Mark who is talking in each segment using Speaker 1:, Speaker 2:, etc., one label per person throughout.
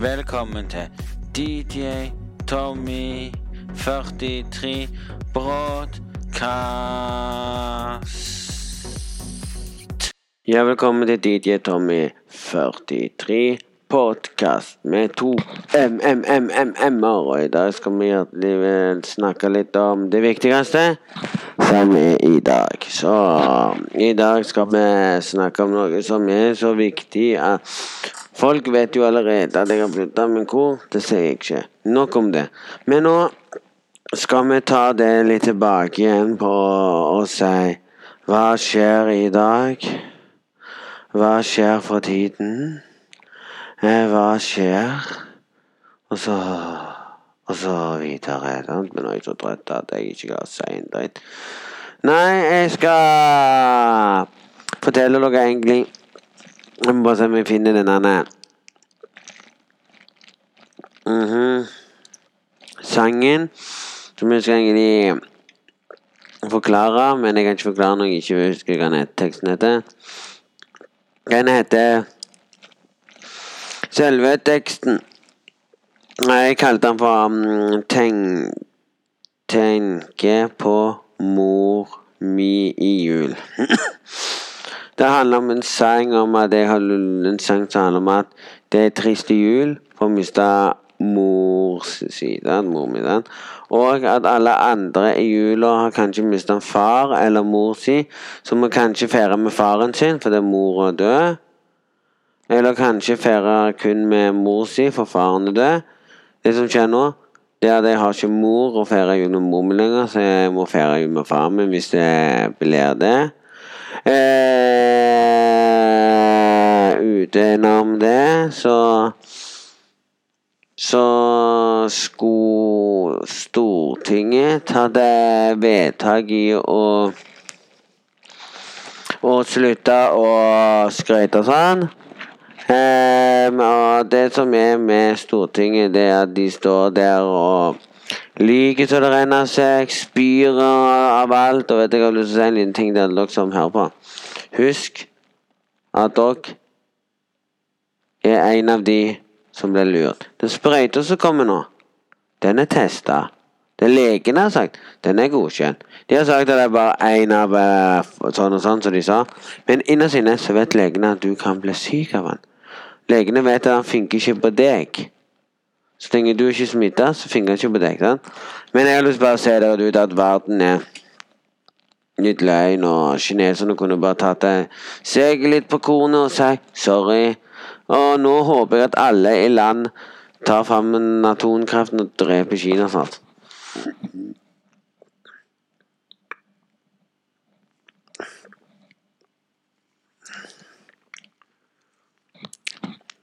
Speaker 1: Velkommen til DJ Tommy 43 Broadcast. Ja, velkommen til DJ Tommy 43 Podcast med to MMMM-er. Og i dag skal vi snakke litt om det viktigste som er i dag. Så i dag skal vi snakke om noe som er så viktig at Folk vet jo allerede at jeg har flytta, men hvor? Det sier jeg ikke. Nok om det. Men nå skal vi ta det litt tilbake igjen på å si Hva skjer i dag? Hva skjer for tiden? Eh, hva skjer? Og så Og så videre. Men nå er jeg så trøtt at jeg ikke kan si en dritt. Nei, jeg skal fortelle dere egentlig Jeg må bare se om jeg finner den ene -hmm. Sangen som jeg skal egentlig forklare, men jeg kan ikke forklare når jeg ikke husker hva teksten heter. Den heter Selve teksten Jeg kalte den for um, tenk, 'Tenke på mor mi i jul'. Det handler om en sang om at jeg har en sang som handler om at det er trist i jul for å miste mors side, mor mi, den. Og at alle andre i jula har kanskje mista en far eller mor si, som kanskje feire med faren sin fordi mor er død. Eller kanskje feire kun med mor si, for faren er død. Det som skjer nå, det er at jeg har ikke mor å feire jul med mor mi lenger, så jeg må feire jul med faren min hvis det blir det. Eh, utenom det, så Så skulle Stortinget ta det vedtak i å Å slutte å skryte sånn. Um, og det som er med Stortinget, det er at de står der og lyver så det renner seg, spyr av alt. Og vet jeg har lyst til å si en liten ting til dere som hører på. Husk at dere er en av de som ble lurt. Den sprøyta som kommer nå, den er testa. Det legene har sagt, den er godkjent. De har sagt at det er bare én av uh, sånn og sånn, som de sa. Men innerst inne så vet legene at du kan bli syk av den. Legene vet at han funker ikke på deg. Så lenge du ikke smitter, så funker han ikke på deg. sant? Men jeg har lyst bare å se dere ut at verden er litt løgn, og kineserne kunne bare tatt seg litt på kornet og si sorry. Og nå håper jeg at alle i land tar fram atomkraften og dreper Kina snart.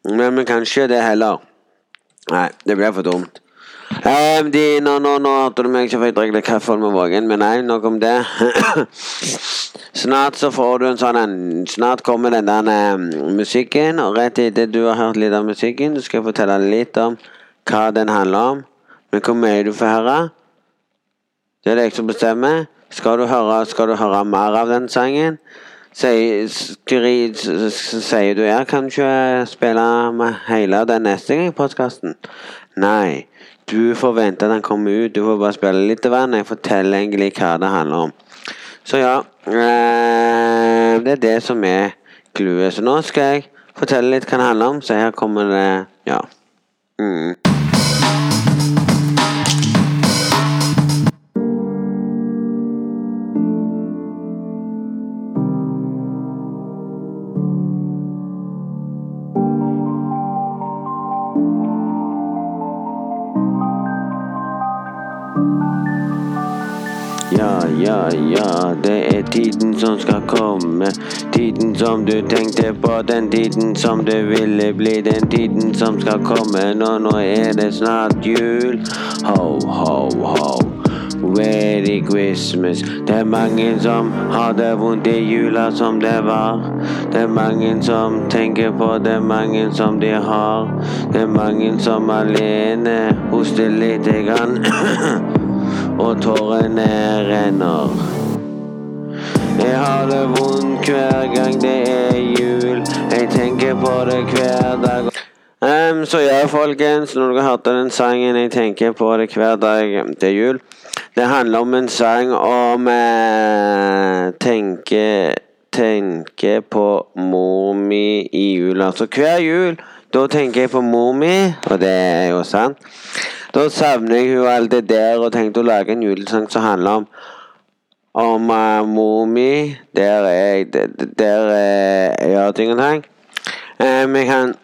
Speaker 1: Men vi kan ikke det heller. Nei, det ble for dumt. Um, de, nå, nå, nå hørte du meg ikke for jeg drikker kaffe med vågen, men nei, nok om det. snart så får du en sånn en Snart kommer den der um, musikken, og rett etter du har hørt litt av musikken, så skal jeg fortelle litt om hva den handler om. Men hvor mye du får høre, det er det jeg som bestemmer. Skal du høre, skal du høre mer av den sangen, sier, du ja, kan ikke spille med hele den neste gang i podkasten. Nei, du får vente til den kommer ut. Du får bare spille litt av den. Jeg forteller egentlig hva det handler om. Så ja, Eh, det er det som er clouet. Så nå skal jeg fortelle litt hva det handler om. Så her kommer det ja. Mm. Ja, ja, det er tiden som skal komme. Tiden som du tenkte på, den tiden som du ville bli. Den tiden som skal komme. Nå, nå er det snart jul. Ho, ho, ho. Merry Christmas. Det er mange som har det vondt i jula som det var. Det er mange som tenker på det, mange som de har. Det er mange som alene hoster lite grann. og tårene renner. Jeg har det vondt hver gang det er jul. Jeg tenker på det hver dag. Um, så ja, folkens, når dere hørte den sangen Jeg tenker på det hver dag til jul. Det handler om en sang om eh, tenke, tenke på mor mi i jula. Så hver jul, da tenker jeg på mor mi, og det er jo sant. Da savner jeg hun alt det der og tenkte å lage en julesang som handler om om uh, mor mi. Der er jeg Der uh, gjør ting og tang. Um, jeg kan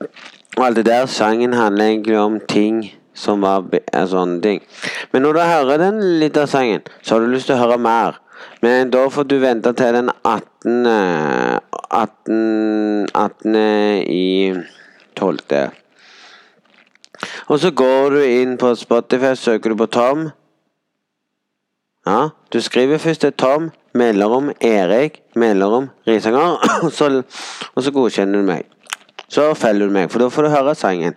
Speaker 1: og alt det der. Sangen handler egentlig om ting som var sånne ting. Men når du hører den litt sangen, så har du lyst til å høre mer. Men da får du vente til den 18. 18. 18. i 12. Og så går du inn på Spotify, søker du på Tom. Ja, du skriver først til Tom, melderom Erik, melderom Risanger, og så, og så godkjenner du meg så følger du meg, for da får du høre sangen.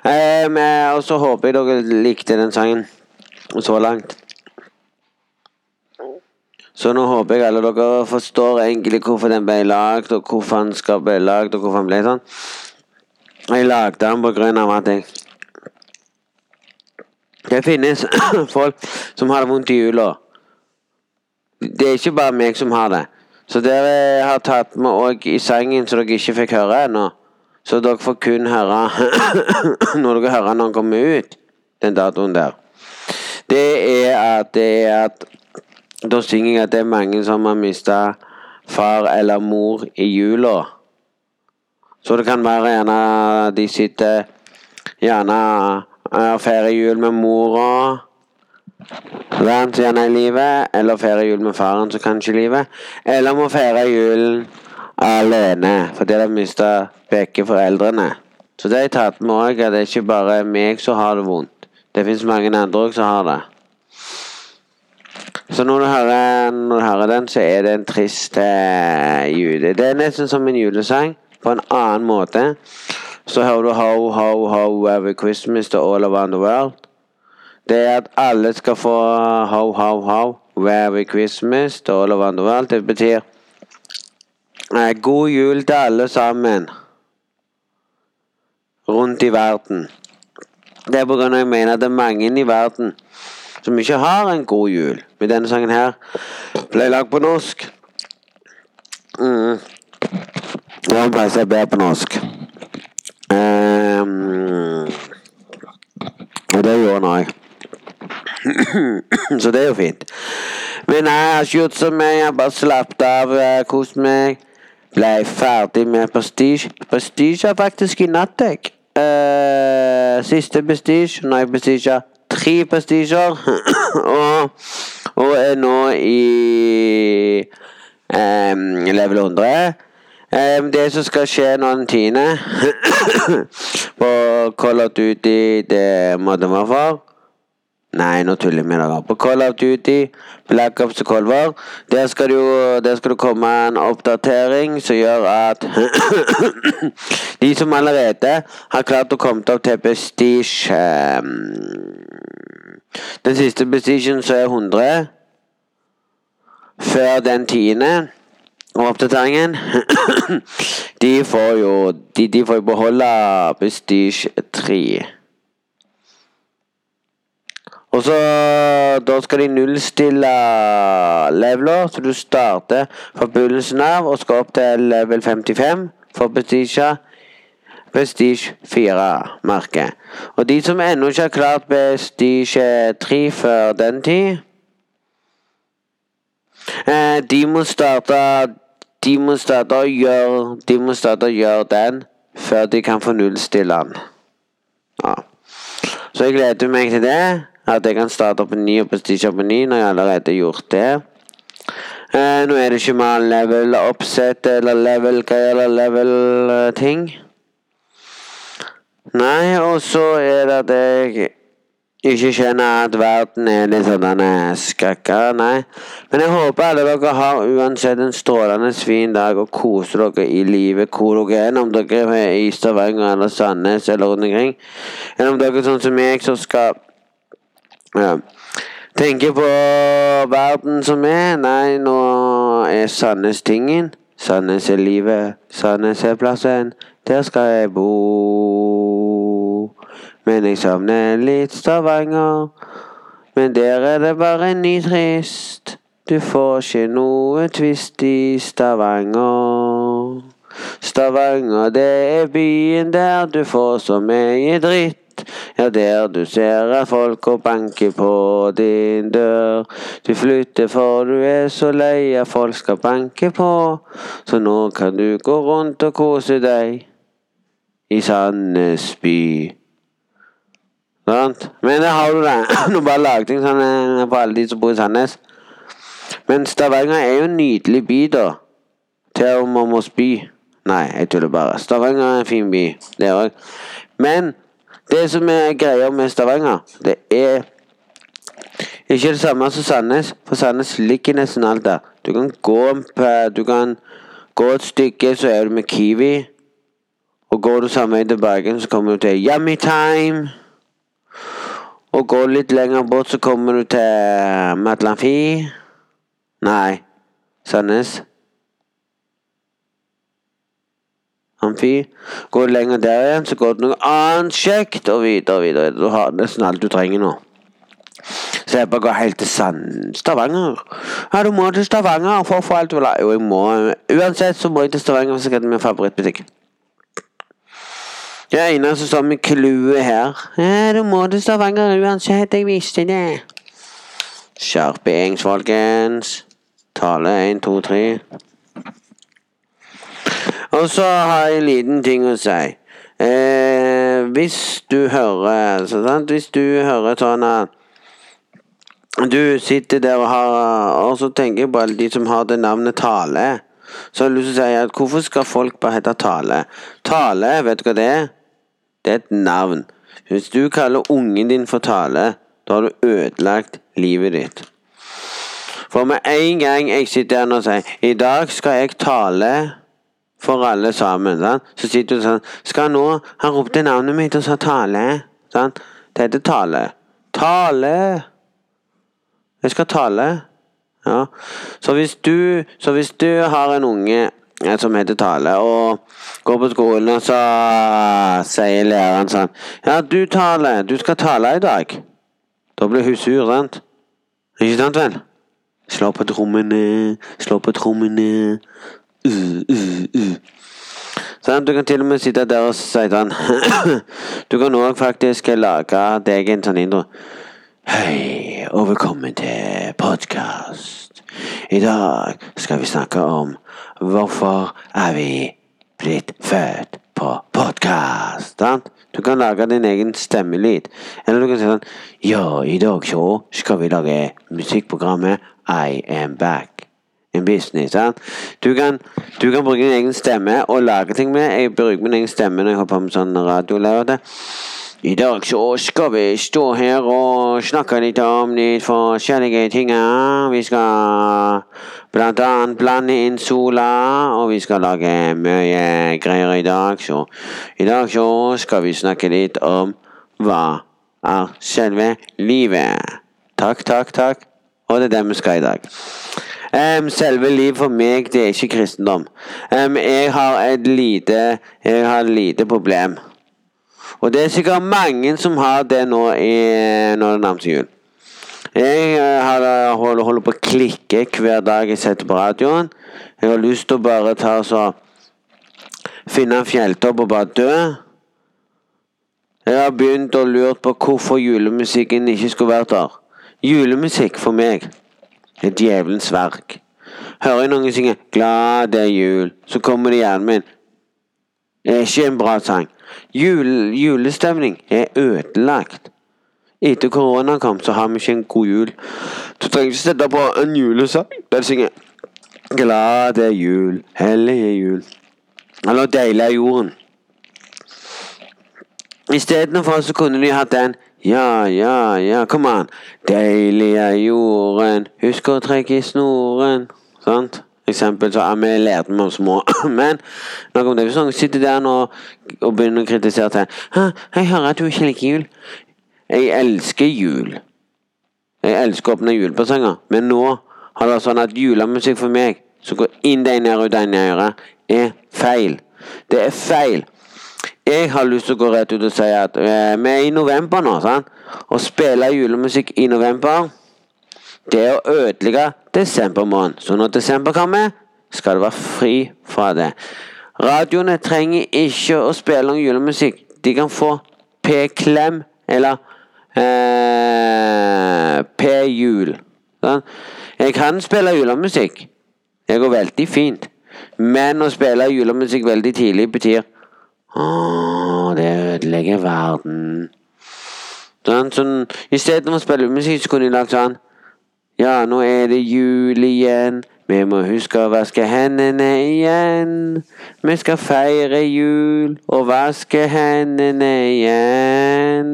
Speaker 1: Um, og så håper jeg dere likte den sangen så langt. Så nå håper jeg alle dere forstår egentlig hvorfor den ble lagd, og hvorfor den skal bli lagd, og hvorfor den ble sånn. Jeg lagde den på grunn av at jeg Det finnes folk som har det vondt i hjula. Det er ikke bare meg som har det. Så dere har tatt med òg i sangen så dere ikke fikk høre ennå. Så dere får kun høre når dere hører når den kommer ut, den datoen der. Det er at det er at Da synger jeg at det er mange som har mista far eller mor i jula. Så det kan være gjerne de sitter gjerne og feirer jul med mora. Gjerne er i livet, eller feirer jul med faren som kanskje livet. Eller må feire julen alene fordi de mista begge foreldrene. Så det har jeg tatt med òg, at det er ikke bare meg som har det vondt. Det fins mange andre òg som har det. Så når du, hører, når du hører den, så er det en trist jule. Det er nesten som en julesang, på en annen måte. Så hører du Ho, ho, ho, every Christmas to all around the world. Det er at alle skal få ho, ho, ho, every Christmas to all around the world. Det betyr eh, god jul til alle sammen rundt i verden. Det er pga. jeg mener at det er mange i verden som ikke har en god jul. Men denne sangen her ble lagd på norsk. Mm. Den passer bedre på norsk. Um, og det gjorde han òg. så det er jo fint. Men jeg har ikke gjort som meg. Jeg har bare slappet av, kost meg. Ble ferdig med Prestige. Prestige er faktisk i natt, jeg. Uh, siste Prestige. Nå har jeg bestiga tre Prestisjer. og, og er nå i um, level 100. Det som skal skje nå den tiende på Call of Duty, det være for Nei, nå tuller jeg med dere. På Call of Duty, Black Ops og Cold der skal, jo, det komme en oppdatering som gjør at De som allerede har klart å komme opp til Prestige Den siste Prestigen så er 100 før den tiende oppdateringen De får jo De, de får beholde Prestige 3. Og så Da skal de nullstille leveler, så du starter fra begynnelsen av og skal opp til level 55 for Prestige. Prestige 4-merket. Og de som ennå ikke har klart Prestige 3 før den tid eh, De må starte De må starte å gjøre De må starte å gjøre den før de kan få nullstille den. Ja. Så jeg gleder meg til det. At jeg kan starte på ny og prestisje på ny når jeg allerede har gjort det. Eh, nå er det ikke mer level oppsett eller level hva eller level-ting. Nei, og så er det at jeg ikke kjenner at verden er litt sånn skrekka, nei. Men jeg håper alle dere har uansett en strålende fin dag og koser dere i livet hvor dere er. Om dere er i Stavanger eller Sandnes eller rundt omkring. Eller om dere er sånn som meg som skal ja. tenke på verden som er. Nei, nå er Sandnes tingen. Sandnes er livet. Sandnes er plassen. Der skal jeg bo. Men jeg savner litt Stavanger. Men der er det bare en ny trist. Du får ikke noe twist i Stavanger. Stavanger, det er byen der du får så mye dritt. Ja, der du ser at folk og banker på din dør. Du flytter for du er så lei av folk skal banke på. Så nå kan du gå rundt og kose deg i Sandnes by. Sant? Men der har du det. Nå bare lagde jeg sånn eh, for alle de som bor i Sandnes. Men Stavanger er jo en nydelig by, da. Til Mommos by. Nei, jeg tuller bare. Stavanger er en fin by, det òg. Men det som er greia med Stavanger, det er ikke det samme som Sandnes, for Sandnes ligger nesten alt der. Du kan gå, du kan gå et stykke, så er du med Kiwi. Og går du samme vei tilbake, så kommer du til Yummy Time. Og går litt lenger bort, så kommer du til Matlanfi. Nei, Sandnes. Amfi. Går du lenger der igjen, så går det noe annet kjekt, og videre og videre. Du har nesten alt du trenger nå. Så jeg bare går helt til Sand... Stavanger. Ja, du må til Stavanger for å få alt du vil ha. Jo, jeg må. Uansett så må jeg til Stavanger for å skal til min favorittbutikk. Det eneste som står med clouet her. Ja, du må til Stavanger uansett, jeg visste det. Skjerpings, folkens. Tale én, to, tre. Og så har jeg en liten ting å si. Eh, hvis du hører så sant? Hvis du hører sånn at du sitter der og har Og så tenker jeg på alle de som har det navnet Tale. Så har jeg lyst til å si at hvorfor skal folk bare hete Tale? Tale, vet du hva det er? Det er et navn. Hvis du kaller ungen din for Tale, da har du ødelagt livet ditt. For med en gang jeg sitter her og sier I dag skal jeg tale for alle sammen. Sant? Så sitter du sånn Skal nå Han ropte navnet mitt og sa Tale. Sant? Det heter Tale. Tale! Jeg skal tale. Ja. Så hvis du, så hvis du har en unge som heter Tale, og går på skolen, og så sier læreren sånn Ja, du Tale, du skal tale i dag. Da blir hun sur, sant? Ikke sant, vel? Slå på trommene, slå på trommene. Uh, uh, uh. Sånn, du kan til og med sitte der og si sånn Du kan òg faktisk lage deg en sånn intro. Hei, og velkommen til podkast. I dag skal vi snakke om hvorfor er vi blitt født på podkast. Du kan lage din egen stemmelyd. Eller du kan si sånn Ja, i dag så skal vi lage musikkprogrammet I Am Back. In business. sant? Du kan, du kan bruke din egen stemme og lage ting med. Jeg bruker min egen stemme når jeg holder på med sånn radiolærer. I dag så skal vi stå her og snakke litt om litt forskjellige ting. Vi skal blant annet blande inn sola, og vi skal lage mye greier i dag. Så i dag så skal vi snakke litt om hva er selve livet. Takk, takk, takk. Og det er det vi skal i dag. Um, selve livet for meg, det er ikke kristendom. Um, jeg har et lite Jeg har et lite problem. Og det er sikkert mange som har det nå i, når det nærmer seg jul. Jeg uh, holder, holder, på å klikke hver dag jeg setter på radioen. Jeg har lyst til å bare ta så Finne en fjelltopp og bare dø. Jeg har begynt å lure på hvorfor julemusikken ikke skulle vært der. Julemusikk for meg er djevelens verk. Hører jeg noen synge 'Glad det er jul', så kommer det hjernen min. Det er ikke en bra sang. Jul, julestemning er ødelagt. Etter korona kom, så har vi ikke en god jul. Du trenger ikke sette på en julesang der de synger 'Glad er jul, hellig er jul'. Eller 'Deilig er jorden'. Istedenfor så kunne de hatt den ja, ja, ja, kom an. Deilig er jorden, husk å trekke i snoren. Sant? Eksempel så har vi lært med små. Men nok om det. Hvis noen sitter der nå og begynner å kritisere til Jeg hører at du ikke liker jul. Jeg elsker jul. Jeg elsker å åpne julepresanger. Men nå har det vært sånn at julemusikk for meg, som går inn det ene øret ut det ene øret, er feil. Det er feil. jeg har lyst til å gå rett ut og si at eh, vi er i november nå. sant? Å spille julemusikk i november, det å ødelegge desember måned. Så når desember kommer, skal det være fri fra det. Radioene trenger ikke å spille noen julemusikk. De kan få P-klem eller eh, P-jul. Sånn? Jeg kan spille julemusikk. Det går veldig fint. Men å spille julemusikk veldig tidlig betyr Å, det ødelegger verden. Sånn, sånn, Istedenfor å spille julemusikk, så kunne de lagt sånn Ja, nå er det jul igjen. Vi må huske å vaske hendene igjen. Vi skal feire jul og vaske hendene igjen.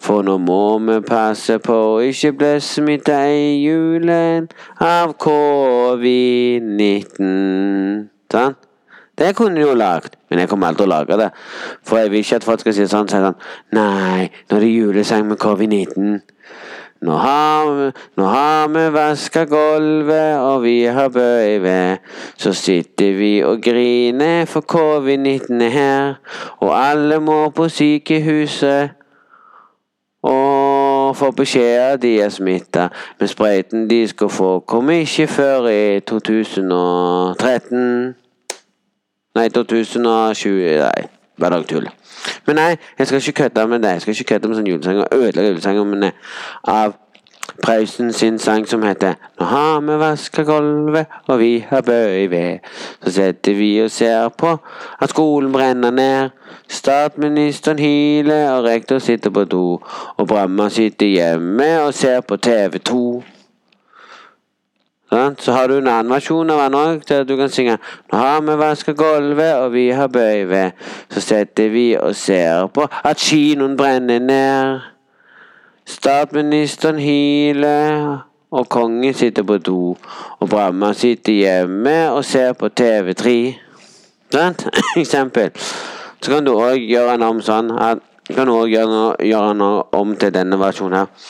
Speaker 1: For nå må vi passe på å ikke bli smitta i julen av covid-19. Sånn? Det kunne du jo lagd, men jeg kommer aldri til å lage det. For jeg vil ikke at folk skal si sånn, sånn Nei, nå er det julesang med covid-19. Nå har, nå har vi vaska gulvet, og vi har bøy ved. Så sitter vi og griner, for covid-19 er her. Og alle må på sykehuset. Og får beskjed at de er smitta. Men sprøyten de skal få, kom ikke før i 2013. Nei, 2020. Nei, bare tull. Men nei, jeg skal ikke kødde med det. Jeg skal ikke kødde med sånn julesanger. Ødelegge julesanger, men av Prausen sin sang som heter Nå har vi vaska gulvet, og vi har bøy ved. Så sitter vi og ser på at skolen brenner ned. Statsministeren hyler, og rektor sitter på do. Og Bramma sitter hjemme og ser på TV2. Sånn, så har du en annen versjon av den òg, der du kan synge Nå har vi vaska gulvet, og vi har bøy ved. Så sitter vi og ser på at kinoen brenner ned. Statsministeren hyler, og kongen sitter på do. Og Bramma sitter hjemme og ser på TV3. Sant? Eksempel. Så kan du òg gjøre den om sånn at kan òg gjøre, noe om til denne versjonen her.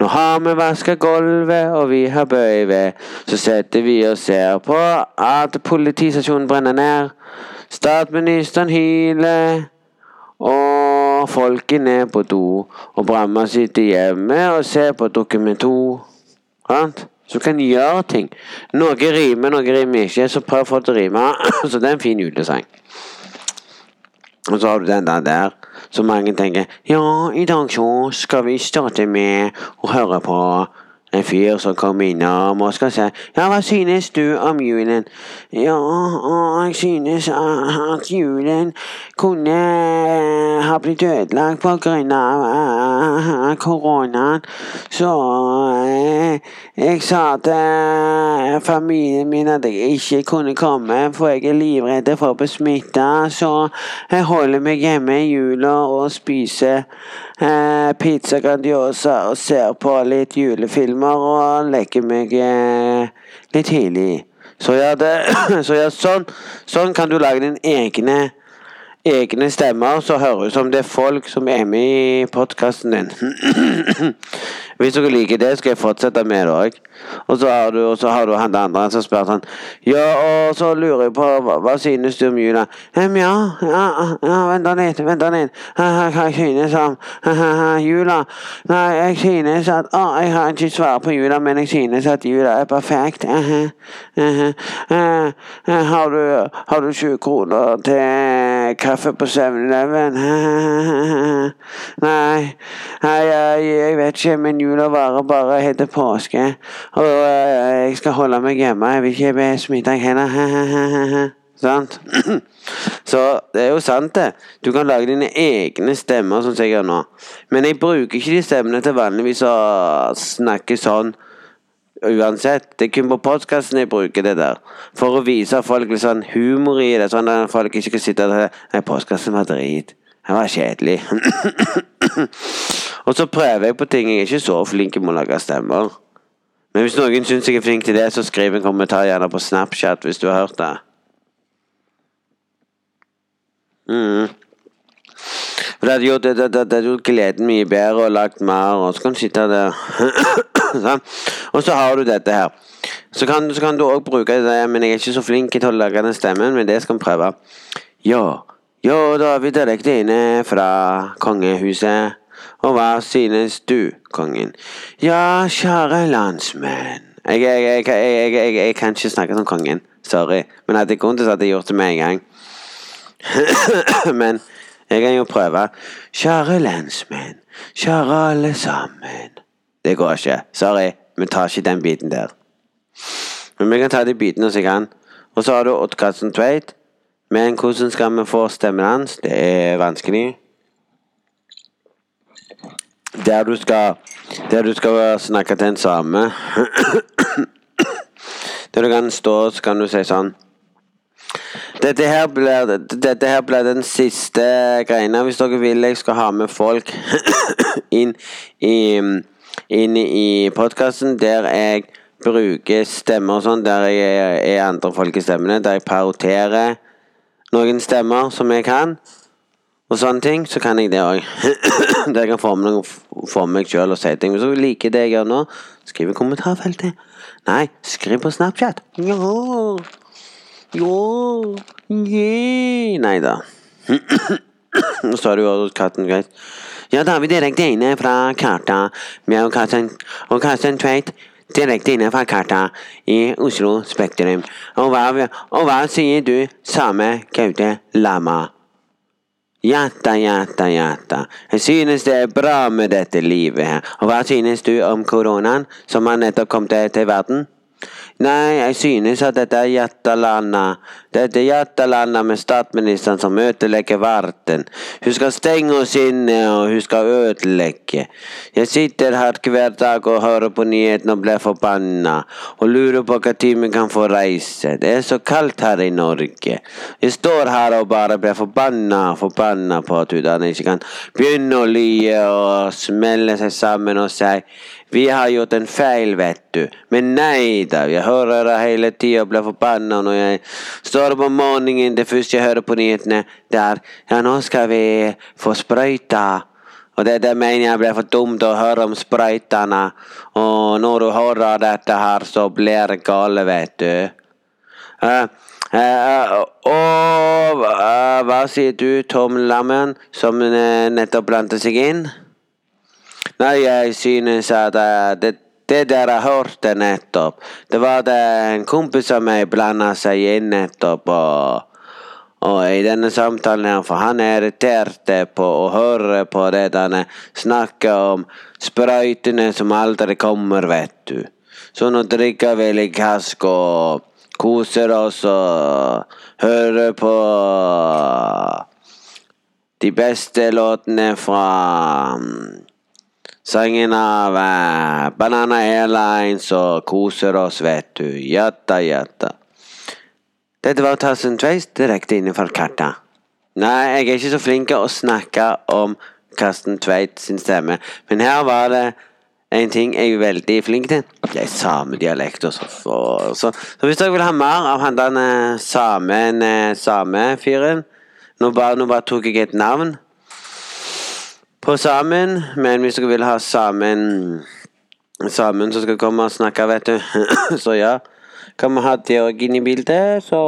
Speaker 1: Nå har vi vaska gulvet, og vi har bøy ved. Så sitter vi og ser på at politistasjonen brenner ned. Statsministeren hyler, og folket ned på do. Og Bramma sitter hjemme og ser på Dokument 2. Sant? Så du kan gjøre ting. Noe rimer, noe rimer ikke. Så prøv å få det til å rime. Så det er en fin julesang. Og så har du den der der, så mange tenker Ja, i dag så skal vi starte med å høre på en fyr som kom innom og skal si Ja, hva synes du om julen? Ja, jeg synes at julen kunne ha blitt ødelagt på grunn av koronaen. Så jeg sa til familien min at jeg ikke kunne komme, for jeg er livredd for å bli smitta. Så jeg holder meg hjemme i jula og spiser eh, pizza Grandiosa og ser på litt julefilmer og legger meg eh, litt tidlig. Så ja, det, så ja sånn, sånn kan du lage din egne egne stemmer som høres ut som det er folk som er med i podkasten din. Hvis dere liker det, skal jeg fortsette med det òg. Og så du, og så har du han andre som spør sånn Ja, og så lurer jeg på hva, hva synes du om jula? Um, ja, ja, ja, vent litt, vent litt. Hva synes om jula? Nei, jeg synes at Å, jeg har ikke svar på jula, men jeg synes at jula er perfekt. Uh, har, du, har du 20 kroner til kaffe på 7-Eleven? Nei, nei jeg, jeg vet ikke, men jula varer bare helt til påske. Uh, jeg skal holde meg hjemme. Jeg vil ikke smitta heller. Sant? Så det er jo sant, det. Du kan lage dine egne stemmer, sånn som jeg gjør nå. Men jeg bruker ikke de stemmene til vanligvis å snakke sånn uansett. Det er kun på podkasten jeg bruker det der. For å vise folk litt sånn humor i det, sånn at folk ikke skal sitte der Nei, podkasten var drit. Den var kjedelig. og så prøver jeg på ting. Jeg er ikke så flink med å lage stemmer. Men hvis noen syns jeg er flink til det, så skriv en kommentar gjerne på Snapchat hvis du har hørt det. Mm. For det hadde gjort, det, det, det hadde gjort gleden mye bedre og lagt mer, og så kan du sitte der sånn. Og så har du dette her. Så kan, så kan du òg bruke det, men jeg er ikke så flink til å lage den stemmen, men det skal vi prøve. Ja, er vi direkte inne fra kongehuset. Og hva synes du, kongen? Ja, kjære landsmenn. Jeg, jeg, jeg, jeg, kan ikke snakke som kongen. Sorry. Men hadde jeg kunnet, hadde jeg gjort det med en gang. Men jeg kan jo prøve. Kjære landsmenn. Kjære alle sammen. Det går ikke. Sorry. Vi tar ikke den biten der. Men vi kan ta de bitene som kan. Og så har du Oddkarsten Tveit. Men hvordan skal vi få stemmen hans? Det er vanskelig. Der du skal Der du skal snakke til en same. Der du kan stå, så kan du si sånn. Dette her blir, dette her blir den siste greina. Hvis dere vil jeg skal ha med folk inn i, inn i podkasten der jeg bruker stemmer og sånn, der jeg er andre folk i stemmene, der jeg paroterer noen stemmer som jeg kan og sånne ting, så kan jeg det òg. Der kan forme noe for meg sjøl og si ting. Hvis du liker det jeg gjør nå, skriv i kommentarfeltet. Nei, skriv på Snapchat. Ja. Ja. Yeah. Nei da. Nå står det jo katten greit. Ja, da vi direkte inne fra karta med og Karsten Tveit. Direkte inne fra karta i Oslo Spektrum. Og hva, og hva sier du, same Gaute Lama? Jata, jata, jata. Jeg synes det er bra med dette livet her. Og hva synes du om koronaen som har nettopp kommet til verden? Nei, jeg synes at dette er hjertelandet. Dette er Jattalanda med statsministeren som ødelegger verden. Hun skal stenge oss inne, og hun skal ødelegge. Jeg sitter her hver dag og hører på nyhetene og blir forbanna, og lurer på når vi kan få reise. Det er så kaldt her i Norge. Jeg står her og bare blir forbanna, forbanna på at hun ikke kan begynne å lie og smelle seg sammen og si vi har gjort en feil, vet du. Men nei da, jeg hører det hele tida og blir forbanna når jeg står opp om morgenen. Det første jeg hører på nyhetene, det er ja, nå skal vi få sprøyta. Og det, det mener jeg blir for dumt å høre om sprøytene. Og når du hører dette her, så blir det gale, vet du. Uh, uh, og uh, hva sier du, Tom Lammen, som nettopp blandet seg inn? Nei, jeg synes at det, det dere hørte nettopp, det var det en kompis av meg blanda seg inn nettopp. og og i denne samtalen for han er irritert på å høre på det han snakker om sprøytene som aldri kommer, vet du. Så nå drikker vi litt kask og koser oss og hører på de beste låtene fra Sangen av Banana Airlines og koser oss, vet du. Jatta, jatta. Dette var Tassen Trace direkte innenfor karta. Nei, jeg er ikke så flink til å snakke om Karsten Tveit sin stemme, men her var det en ting jeg er veldig flink til. Det er samedialekt. og så, så, hvis dere vil ha mer av han samefyren same nå, bare, nå bare tok jeg et navn på sammen. Men hvis dere vil ha sammen Sammen som skal komme og snakke, vet du. så ja. Kan vi ha Georg inn i bildet, så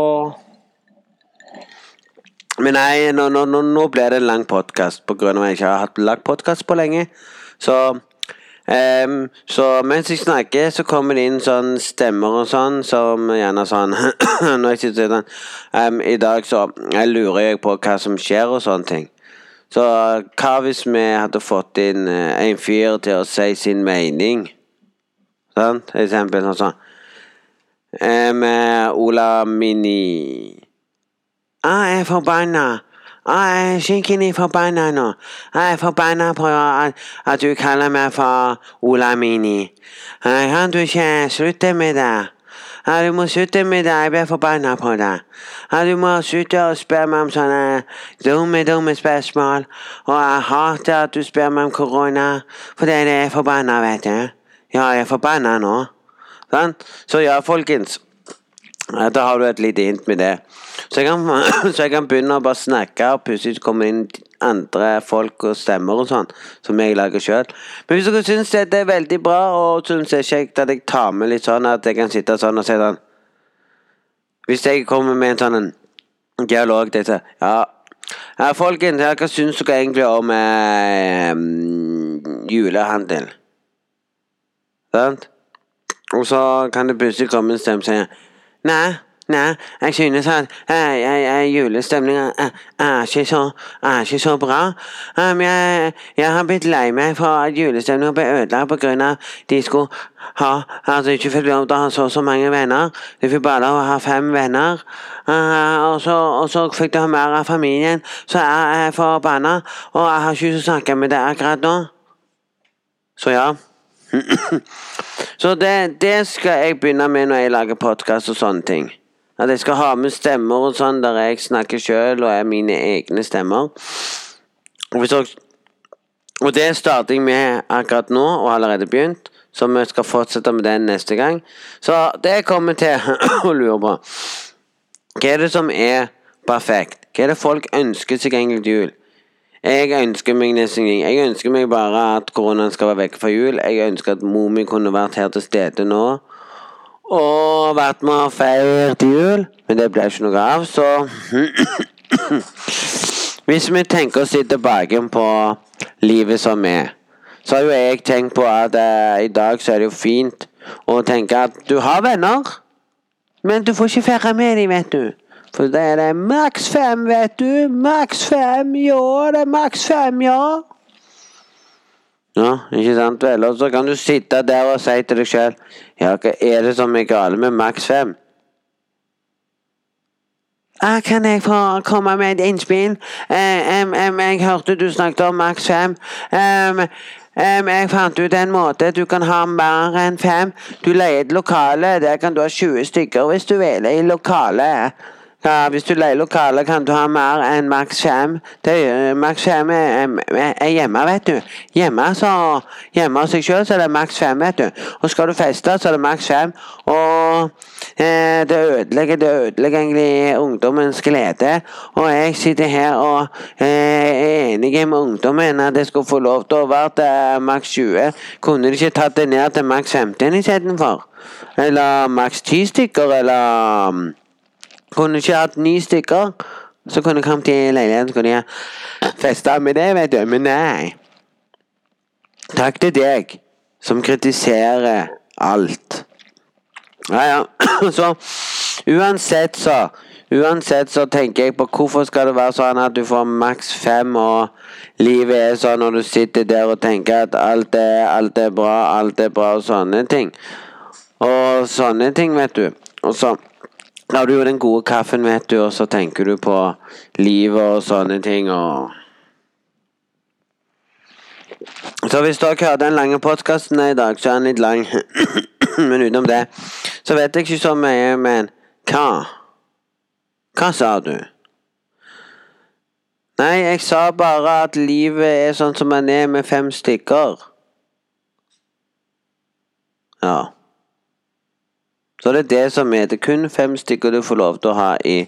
Speaker 1: Men nei, nå, nå, nå ble det en lang podkast pga. at jeg ikke har hatt lagt podkast på lenge. Så Um, så mens jeg snakker, så kommer det inn sånn stemmer og sånn, som gjerne sånn Når jeg sitter sånn um, I dag så jeg lurer jeg på hva som skjer og sånne ting. Så hva hvis vi hadde fått inn eh, en fyr til å si sin mening? Sånn? For eksempel sånn sånn. Med Ola Mini ah, Jeg er forbanna. Ah, jeg er skikkelig forbanna nå. Jeg er forbanna på at, at, du kaller meg for Ola Mini. Kan du ikke slutte med det? Ja, du må slutte med det, jeg blir forbanna på deg. Ja, du må slutte å spørre meg om sånne dumme, dumme spørsmål. Og jeg hater at du spør meg om korona, for det er forbanna, vet du. Ja, jeg er forbanna nå. Sant? Så ja, folkens. Da har du et lite hint med det. Så jeg, kan, så jeg kan begynne å bare snakke, og plutselig kommer inn andre folk og stemmer og sånn, som jeg lager sjøl. Men hvis dere syns det er veldig bra, og syns det er kjekt at jeg tar med litt sånn at jeg kan sitte sånn og si sånn Hvis jeg kommer med en sånn dialog til er Ja, Ja, folkens, hva syns dere egentlig om eh, julehandel? Sant? Og så kan det plutselig komme en stemme og si Nei, nei, jeg synes at uh, julestemninga er ikke så bra. Um, jeg, jeg, har blitt lei meg for at julestemninga ble ødelagt på grunn av de skulle ha altså ikke fikk lov til å ha så så mange venner. De fikk bare lov å ha fem venner. Uh, og, så, og, så, fikk de ha mer av familien. Så jeg er forbanna, og jeg har ikke lyst til å snakke med deg akkurat nå. Så ja. så det, det, skal jeg begynne med når jeg lager podkast og sånne ting. At jeg skal ha med stemmer og sånn der jeg snakker sjøl og er mine egne stemmer. Og, så, og det starter jeg med akkurat nå, og allerede begynt. Så vi skal fortsette med den neste gang. Så det kommer til å lure på Hva er det som er perfekt? Hva er det folk ønsker seg egentlig til jul? Jeg ønsker meg nesten Jeg ønsker meg bare at koronaen skal være vekk fra jul. Jeg ønsker at mor mi kunne vært her til stede nå. Og vært med og feiret jul. Men det ble ikke noe av, så Hvis vi tenker se tilbake på livet som er, så har jo jeg tenkt på at eh, i dag så er det jo fint å tenke at du har venner, men du får ikke feire med dem, vet du. For da er det maks fem, vet du. Maks fem, ja. Det er maks fem, ja. Ja, ikke sant vel. Og så kan du sitte der og si til deg sjøl Ja, hva er det som er galt med maks fem? Ah, kan jeg få komme med et innspill? Eh, em, em, jeg hørte du snakket om maks fem. Um, jeg fant ut en måte du kan ha mer enn fem. Du leier et lokale. Der kan du ha 20 stykker hvis du vil i lokalet. Ja, hvis du leier lokale, kan du ha mer enn maks fem. Maks fem er, er, hjemme, vet du. Hjemme, så, hjemme hos seg sjøl er det maks fem, vet du. Og skal du feste, så er det maks fem. Og eh, det ødelegger det ødelegger egentlig ungdommens glede. Og jeg sitter her og eh, er enig med ungdommen at jeg skulle få lov til å være maks 20. Kunne de ikke tatt det ned til maks 15 istedenfor? Eller maks 10 stykker, eller kunne ikke hatt ni stykker, så kunne jeg kommet i leiligheten så kunne jeg festa med det, vet du. Men nei. Takk til deg som kritiserer alt. Ja, ja. Så uansett, så Uansett så tenker jeg på hvorfor skal det være sånn at du får maks fem, og livet er sånn når du sitter der og tenker at alt er, alt er bra, alt er bra, og sånne ting. Og sånne ting, vet du. Og så har du jo den gode kaffen, vet du, og så tenker du på livet og sånne ting, og Så hvis dere hørte den lange podkasten i dag, så er den litt lang. men utenom det, så vet jeg ikke så mye, men hva? Hva sa du? Nei, jeg sa bare at livet er sånn som man er med fem stykker. Ja. Så det er det som er. Det kun fem stykker du får lov til å ha i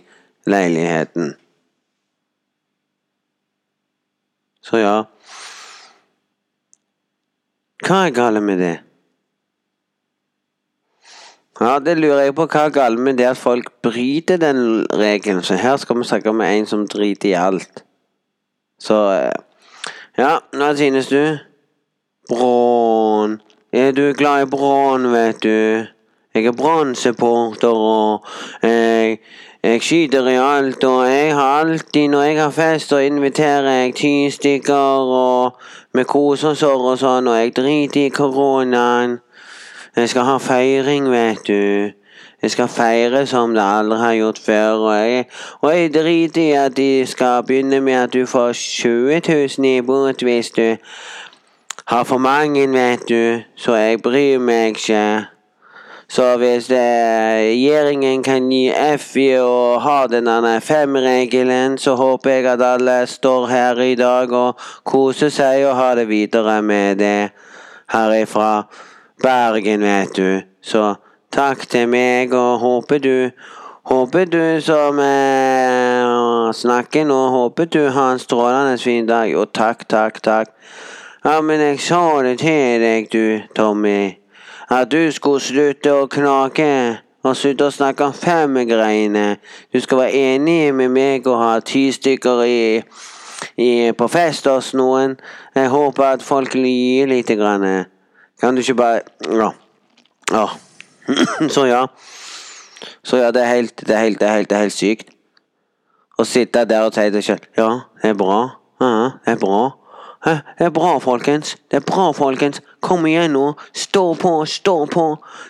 Speaker 1: leiligheten. Så ja Hva er galt med det? Ja, det lurer jeg på. Hva er galt med det at folk bryter den regelen? Så her skal vi snakke med en som driter i alt. Så eh, Ja, hva synes du? Brån. Er du glad i brån, vet du? Jeg er Brann-supporter, og jeg, jeg skyter i alt. Og jeg har alltid, når jeg har fest, så inviterer jeg ti stykker, og vi koser oss og sånn, og jeg driter i koronaen. Jeg skal ha feiring, vet du. Jeg skal feire som det aldri har gjort før. Og jeg, og jeg driter i at de skal begynne med at du får 20 000 i bot hvis du har for mange, vet du. Så jeg bryr meg ikke. Så hvis regjeringen kan gi F i å ha denne fem-regelen, så håper jeg at alle står her i dag og koser seg og har det videre med det herifra Bergen, vet du. Så takk til meg, og håper du Håper du som eh, snakker nå, håper du har en strålende fin dag. Og takk, takk, takk. Ja, men jeg sa det til deg, du, Tommy at du skulle slutte å knake og slutte å snakke om femmegreiene. Du skal være enig med meg og ha ti stykker i, i, på fest hos noen. Jeg håper at folk lir lite grann. Kan du ikke bare Ja. ja. Så ja. Så ja, det er helt, det er helt, det er helt, det er helt sykt. Å sitte der og si det sjøl. Ja, det er bra. Ja, det er bra. Det er bra, folkens. Det er bra, folkens. Kom igjen nå. Stå på, stå på.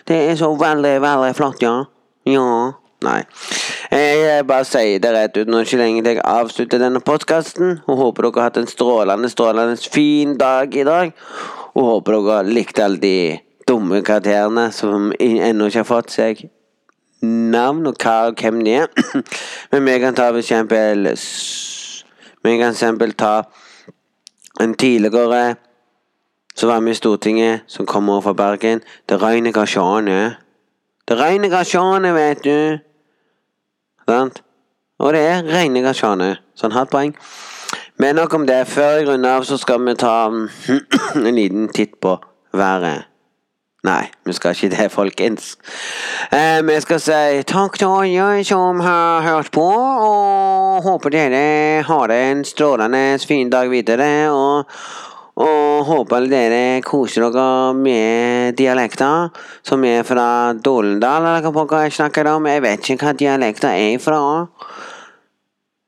Speaker 1: Det er så veldig, veldig flott, ja. Ja. Nei. Jeg bare sier det rett ut nå ikke lenge til jeg avslutter denne podkasten. Og håper dere har hatt en strålende, strålende fin dag i dag. Og håper dere har likt alle de dumme karakterene som ennå ikke har fått seg navn og hva og hvem de er. Men vi kan ta for eksempel Vi kan eksempel ta en tidligere som var med i Stortinget, som kommer fra Bergen. Det regner gasjane. Det regner gasjane, vet du. Sant? Og det er rene gasjane. Sånn halvt poeng. Men nok om det. Før jeg runder av, så skal vi ta en liten titt på været. Nei, vi skal ikke det, folkens. Eh, vi skal si takk til alle som har hørt på, og håper dere har en strålende fin dag videre. Og, og håper dere koser dere med dialekter som er fra Dolendal, eller hva jeg snakker om. Jeg vet ikke hva dialekter er fra.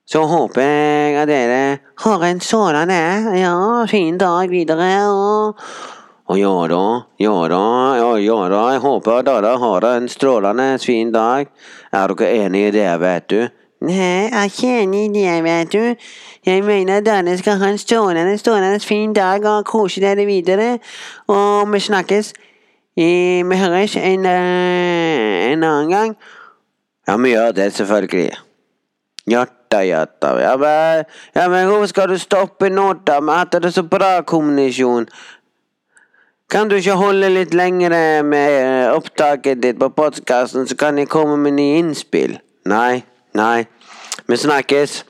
Speaker 1: Så håper jeg at dere har en sådan ja, fin dag videre. og og ja da, ja da, ja, ja da, jeg håper dere har en strålende fin dag. Er dere enig i det, vet du?
Speaker 2: Nei, jeg er ikke enig i det, vet du. Jeg mener dere skal ha en strålende, strålende fin dag og kose dere videre. Og vi snakkes. Vi høres en, eh, en annen gang.
Speaker 1: Ja, vi gjør det, selvfølgelig. Ja da, Ja, men, ja, men hvorfor skal du stoppe nå, da? Vi har hatt så bra kommunikasjon. Kan du ikke holde litt lengre med eh, opptaket ditt på podkasten, så kan jeg komme med nye innspill? Nei, nei. Vi snakkes.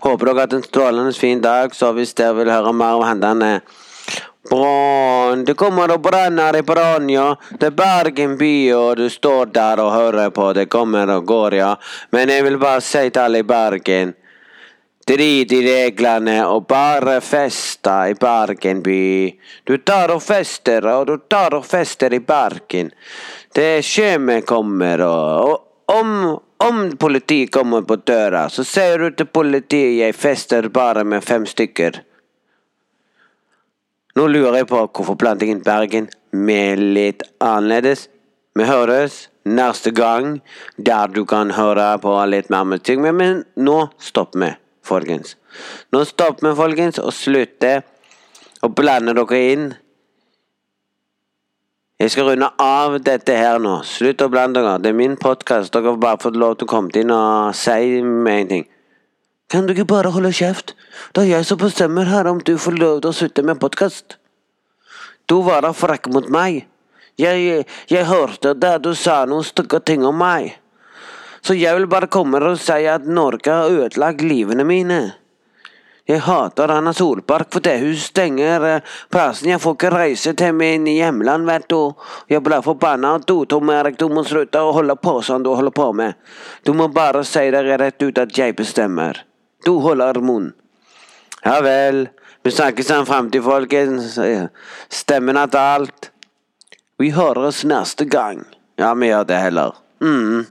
Speaker 1: Håper dere har hatt en strålende fin dag, så hvis dere vil høre mer om hendene Brann, det kommer og brenner i brann, ja. Det er Bergen by, og du står der og hører på. Det kommer og går, ja. Men jeg vil bare si til alle i Bergen Drit i reglene og bare festa i Bergen by. Du tar og fester, og du tar og fester i Bergen. Det sjømenn kommer, og om, om politiet kommer på døra, så sier du til politiet jeg fester bare med fem stykker. Nå lurer jeg på hvorfor plantingen Bergen med litt annerledes. Vi høres neste gang, der du kan høre på litt mer musikk. Men, men nå stopper vi folkens. Nå stopper vi, folkens, og slutter å blande dere inn. Jeg skal runde av dette her nå. Slutt å blande dere. Det er min podkast. Dere har bare fått lov til å komme inn og si meg en ting. Kan du ikke bare holde kjeft? Det er jeg som bestemmer her om du får lov til å slutte med podkast. Du var da frekk mot meg. Jeg, jeg, hørte det du sa noen stygge ting om meg. Så jeg vil bare komme og si at Norge har ødelagt livene mine. Jeg hater Anna Solpark fordi hun stenger eh, plassen. Jeg får ikke reise til min hjemland, vet du. Jeg blir forbanna. Du, Tom Erik, du må slutte å holde på sånn du holder på med. Du må bare si det rett ut at jeg bestemmer. Du holder munn. Ja vel. Vi snakkes om framtid, folkens. Stemmen er alt. Vi høres neste gang. Ja, vi gjør det heller. Mm.